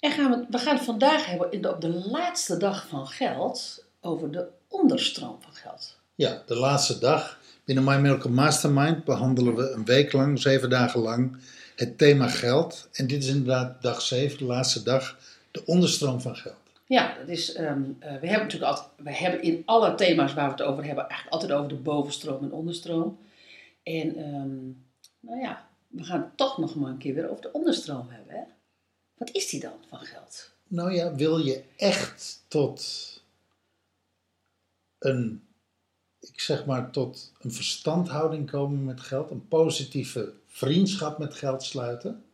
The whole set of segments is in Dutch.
En gaan we, we gaan het vandaag hebben op de laatste dag van geld over de onderstroom van geld. Ja, de laatste dag binnen My Miracle Mastermind behandelen we een week lang, zeven dagen lang, het thema geld. En dit is inderdaad dag zeven, de laatste dag, de onderstroom van geld. Ja, dat is, ehm, eh, we hebben natuurlijk altijd, we hebben in alle thema's waar we het over hebben, eigenlijk altijd over de bovenstroom en onderstroom. En ehm, nou ja, we gaan het toch nog maar een keer weer over de onderstroom hebben. Hè? Wat is die dan van geld? Nou ja, wil je echt tot een, ik zeg maar, tot een verstandhouding komen met geld, een positieve vriendschap met geld sluiten,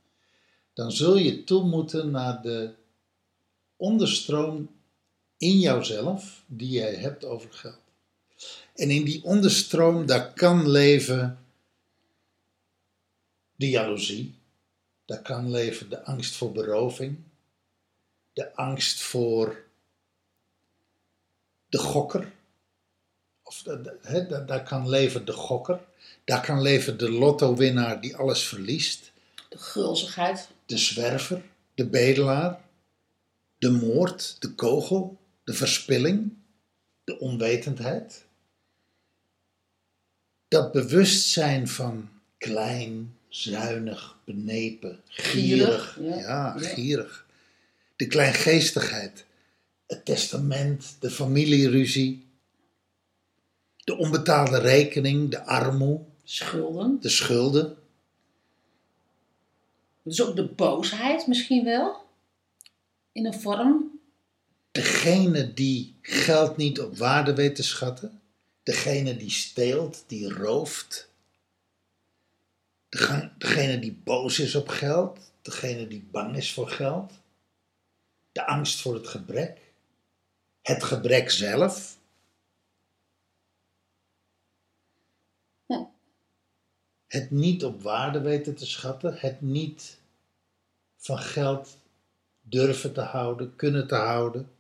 dan zul je toe moeten naar de onderstroom in jouzelf die jij hebt over geld. En in die onderstroom, daar kan leven de jaloezie, daar kan leven de angst voor beroving, de angst voor de gokker. Of daar kan leven de gokker. Daar kan leven de lotto-winnaar die alles verliest. De gulzigheid. De zwerver, de bedelaar. De moord, de kogel, de verspilling, de onwetendheid. Dat bewustzijn van klein, zuinig, benepen, gierig. Gierig, ja. gierig. De kleingeestigheid, het testament, de familieruzie, de onbetaalde rekening, de armoe, Schulden. de schulden, Dus ook de boosheid misschien wel. In een vorm. degene die geld niet op waarde weet te schatten, degene die steelt, die rooft, degene die boos is op geld, degene die bang is voor geld, de angst voor het gebrek, het gebrek zelf. Het niet op waarde weten te schatten, het niet van geld durven te houden, kunnen te houden.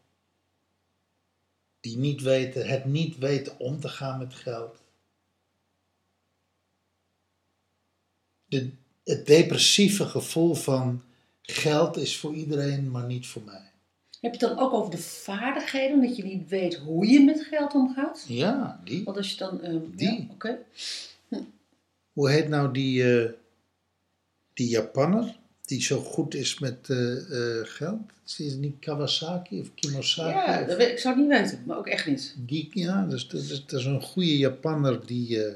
Die niet weten, het niet weten om te gaan met geld. De, het depressieve gevoel van geld is voor iedereen, maar niet voor mij. Heb je het dan ook over de vaardigheden, dat je niet weet hoe je met geld omgaat? Ja, die. Want als je dan. ehm, Die. Ja, oké. Hoe heet nou die, eh, die Japanner die zo goed is met eh, eh, geld? Is het niet Kawasaki of Kimosaki? Ja, of- dat weet, ik zou het niet weten, maar ook echt niet. Die, ja, dus, dat, is, dat is een goede Japanner die eh,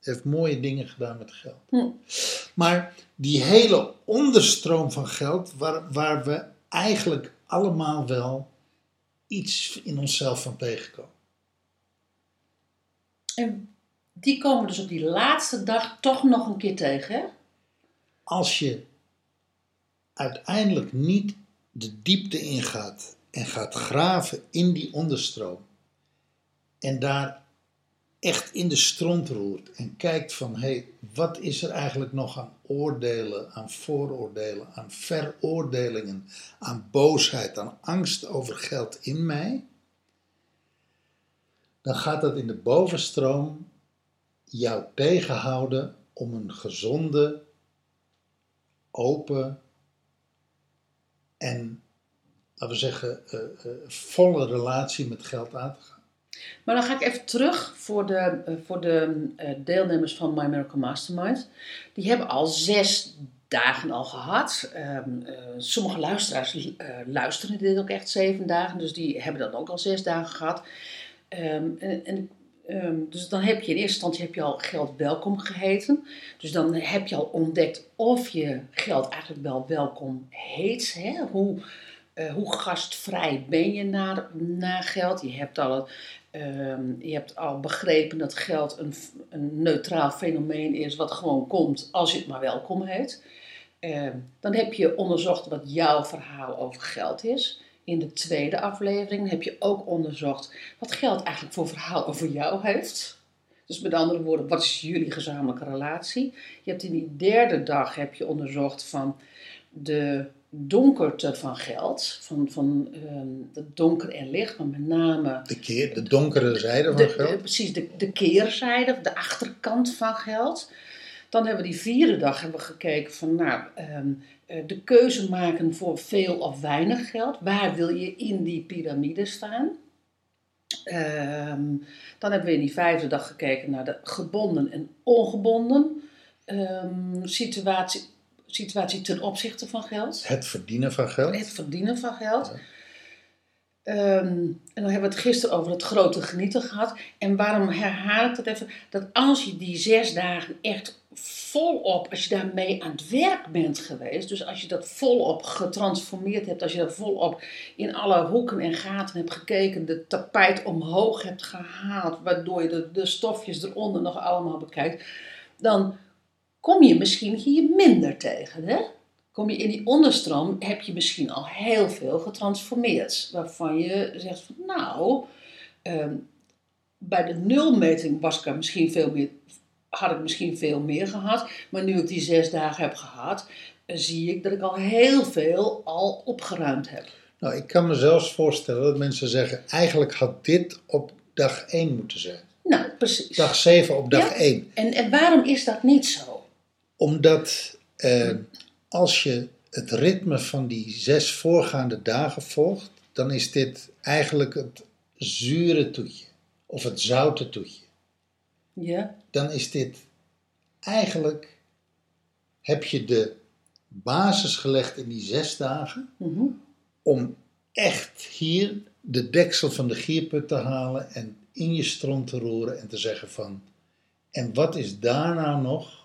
heeft mooie dingen gedaan met geld. Hm. Maar die hele onderstroom van geld, waar, waar we eigenlijk allemaal wel iets in onszelf van tegenkomen. En die komen dus op die laatste dag toch nog een keer tegen, hè? Als je uiteindelijk niet de diepte ingaat en gaat graven in die onderstroom en daar echt in de stront roert en kijkt van hé, hey, wat is er eigenlijk nog aan oordelen, aan vooroordelen, aan veroordelingen, aan boosheid, aan angst over geld in mij, dan gaat dat in de bovenstroom jou tegenhouden om een gezonde, open en, laten we zeggen, eh, eh, volle relatie met geld aan te gaan. Maar dan ga ik even terug voor de, eh, voor de eh, deelnemers van My Miracle Mastermind. Die hebben al zes dagen al gehad. Ehm, eh, sommige luisteraars luisteren dit ook echt zeven dagen, dus die hebben dan ook al zes dagen gehad. Ehm, en, en, ehm, dus dan heb je in eerste instantie heb je al geld welkom geheten. Dus dan heb je al ontdekt of je geld eigenlijk wel welkom heet. Hè? Hoe, hoe gastvrij ben je naar, naar geld? Je hebt al, ehm, je hebt al begrepen dat geld een, een neutraal fenomeen is, wat gewoon komt als je het maar welkom heet. Ehm, dan heb je onderzocht wat jouw verhaal over geld is. In de tweede aflevering heb je ook onderzocht wat geld eigenlijk voor verhaal over jou heeft. Dus met andere woorden, wat is jullie gezamenlijke relatie? Je hebt in die derde dag heb je onderzocht van de donkerte van geld, van, van ehm, het donker en licht, maar met name De, keer, de donkere zijde van de, geld. de- precies de, de keerzijde, de achterkant van geld. Dan hebben we die vierde dag hebben we gekeken van nou, ehm, eh, de keuze maken voor veel of weinig geld. Waar wil je in die piramide staan? Ehm, dan hebben we in die vijfde dag gekeken naar de gebonden en ongebonden ehm, situatie, situatie ten opzichte van geld. Het verdienen van geld. Het verdienen van geld. Ja. Ehm, en dan hebben we het gisteren over het grote genieten gehad. En waarom herhaal ik dat even? Dat als je die zes dagen echt volop, als je daarmee aan het werk bent geweest, dus als je dat volop getransformeerd hebt, als je dat volop in alle hoeken en gaten hebt gekeken, de tapijt omhoog hebt gehaald, waardoor je de, de stofjes eronder nog allemaal bekijkt, dan kom je misschien hier minder tegen. Hè? Kom je in die onderstroom, heb je misschien al heel veel getransformeerd. Waarvan je zegt van nou, ehm, bij de nulmeting was ik er misschien veel meer, had ik misschien veel meer gehad. Maar nu ik die zes dagen heb gehad, eh, zie ik dat ik al heel veel al opgeruimd heb. Nou, ik kan me zelfs voorstellen dat mensen zeggen, eigenlijk had dit op dag 1 moeten zijn. Nou, precies. Dag 7 op dag Ja. 1. En, en waarom is dat niet zo? Omdat eh, als je het ritme van die zes voorgaande dagen volgt, dan is dit eigenlijk het zure toetje. Of het zoute toetje. Ja, Dan is dit eigenlijk, heb je de basis gelegd in die zes dagen mhm. om echt hier de deksel van de gierput te halen en in je stront te roeren en te zeggen van, en wat is daar nou nog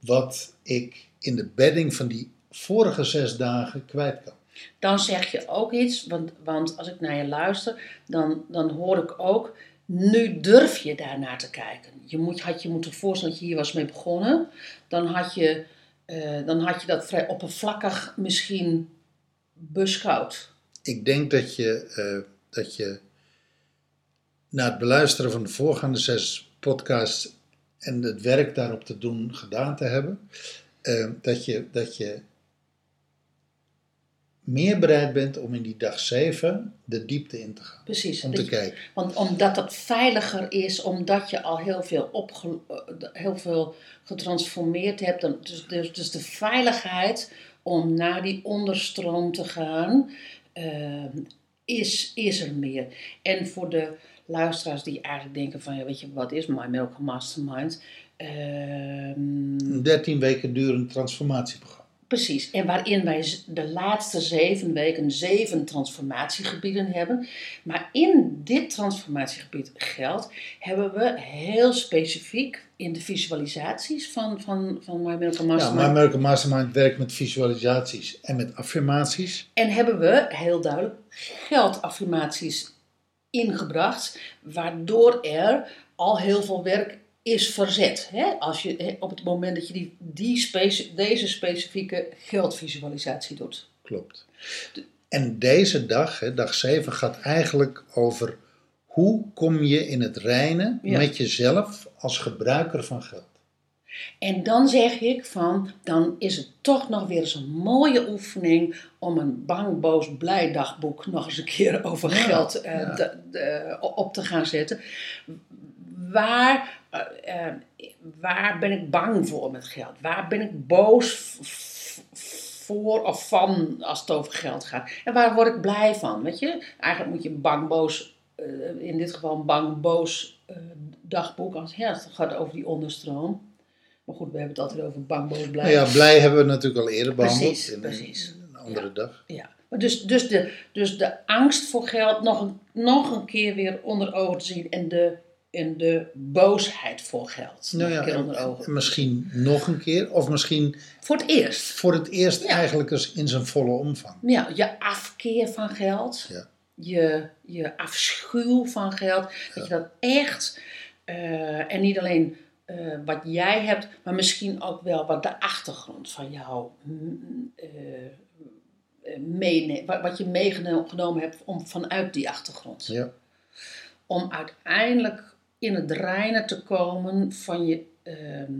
wat ik in de bedding van die vorige zes dagen kwijt kan? dan zeg je ook iets, want, want als ik naar je luister, dan, dan hoor ik ook, nu durf je daarnaar te kijken. Je moet, had je moeten voorstellen dat je hier was mee begonnen, dan had je, eh, dan had je dat vrij oppervlakkig misschien beschouwd. Ik denk dat je, eh, dat je na het beluisteren van de voorgaande zes podcasts en het werk daarop te doen gedaan te hebben, eh, dat, je, dat je meer bereid bent om in die dag 7 de diepte in te gaan. Precies. Om te je- kijken. Want omdat dat veiliger is, omdat je al heel veel, opge, eh, heel veel getransformeerd hebt. Dan, dus, dus, dus de veiligheid om naar die onderstroom te gaan, eh, is, is er meer. En voor de luisteraars die eigenlijk denken van, ja, weet je, wat is My Miracle Mastermind? Ehm, Een 13 weken durend transformatieprogramma. Precies, en waarin wij de laatste zeven weken zeven transformatiegebieden hebben. Maar in dit transformatiegebied geldt, hebben we heel specifiek in de visualisaties van, van, van My Ja, Mastermind. maar American Mastermind werkt met visualisaties en met affirmaties. En hebben we heel duidelijk geldaffirmaties ingebracht, waardoor er al heel veel werk is verzet. Hè? Als je, hè, op het moment dat je die, die deze specifieke geldvisualisatie doet. Klopt. En deze dag, hè, dag 7, gaat eigenlijk over hoe kom je in het reinen Ja. met jezelf als gebruiker van geld. En dan zeg ik van, dan is het toch nog weer eens een mooie oefening om een bang, boos, blij dagboek nog eens een keer over Ja, f- eh, ja. de- de- op te gaan zetten. Waar, eh, eh, waar ben ik bang voor met geld? Waar ben ik boos voor of van als het over geld gaat? En waar word ik blij van? Weet je, eigenlijk moet je bang, boos, eh, in dit geval een bang, boos dagboek. Als, ja, het gaat over die onderstroom. Maar goed, we hebben het altijd over bang, boos, blij. Nou ja, blij hebben we natuurlijk al eerder behandeld. Precies, in, precies. een andere dag. Ja. Maar dus, dus, de, dus de angst voor geld nog nog een keer weer onder ogen te zien. En de, en de boosheid voor geld Nou ja, onder ogen. misschien nog een keer, of misschien Voor het eerst. voor het eerst Ja. eigenlijk eens in zijn volle omvang. Ja, je afkeer van geld. Ja. Je, je afschuw van geld. Dat je dat echt... eh, en niet alleen eh, wat jij hebt, maar misschien ook wel wat de achtergrond van jou wat, wat je meegenomen hebt om, vanuit die achtergrond. Ja. Om uiteindelijk in het reinen te komen van, je, ehm,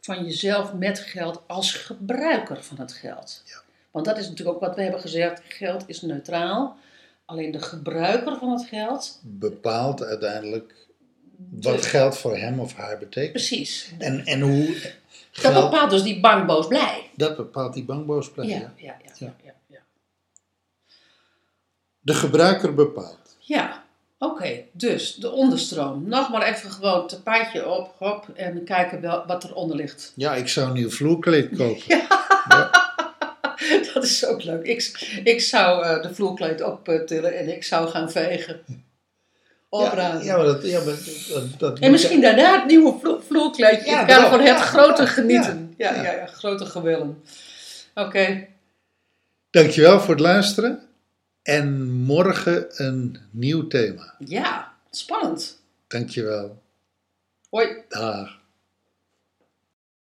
van jezelf met geld als gebruiker van het geld. Ja. Want dat is natuurlijk ook wat we hebben gezegd: geld is neutraal. Alleen de gebruiker van het geld, Bepaalt uiteindelijk wat geld voor hem of haar betekent. precies. En, en hoe Dat geld, bepaalt dus die bang, boos, blij. dat bepaalt die bankboosplek. Ja, Ja. ja, ja, ja, ja. ja. De gebruiker bepaalt. Ja, oké. Dus de onderstroom. Nog maar even gewoon tapijtje op, hop, en kijken wel wat eronder ligt. Ja, ik zou een nieuw vloerkleed kopen. Dat is ook leuk. Ik, ik zou eh, de vloerkleed optillen en ik zou gaan vegen. Opruimen. Ja, maar dat, ja, maar dat, dat En misschien daarna het nieuwe vlo vloerkleedje. Ja, kader daarom. van het Ja, grote ja, genieten. Ja, ja. ja, ja, grote gewillen. Oké. Dankjewel voor het luisteren. En morgen een nieuw thema. Ja, spannend. Dankjewel. Hoi. Dag.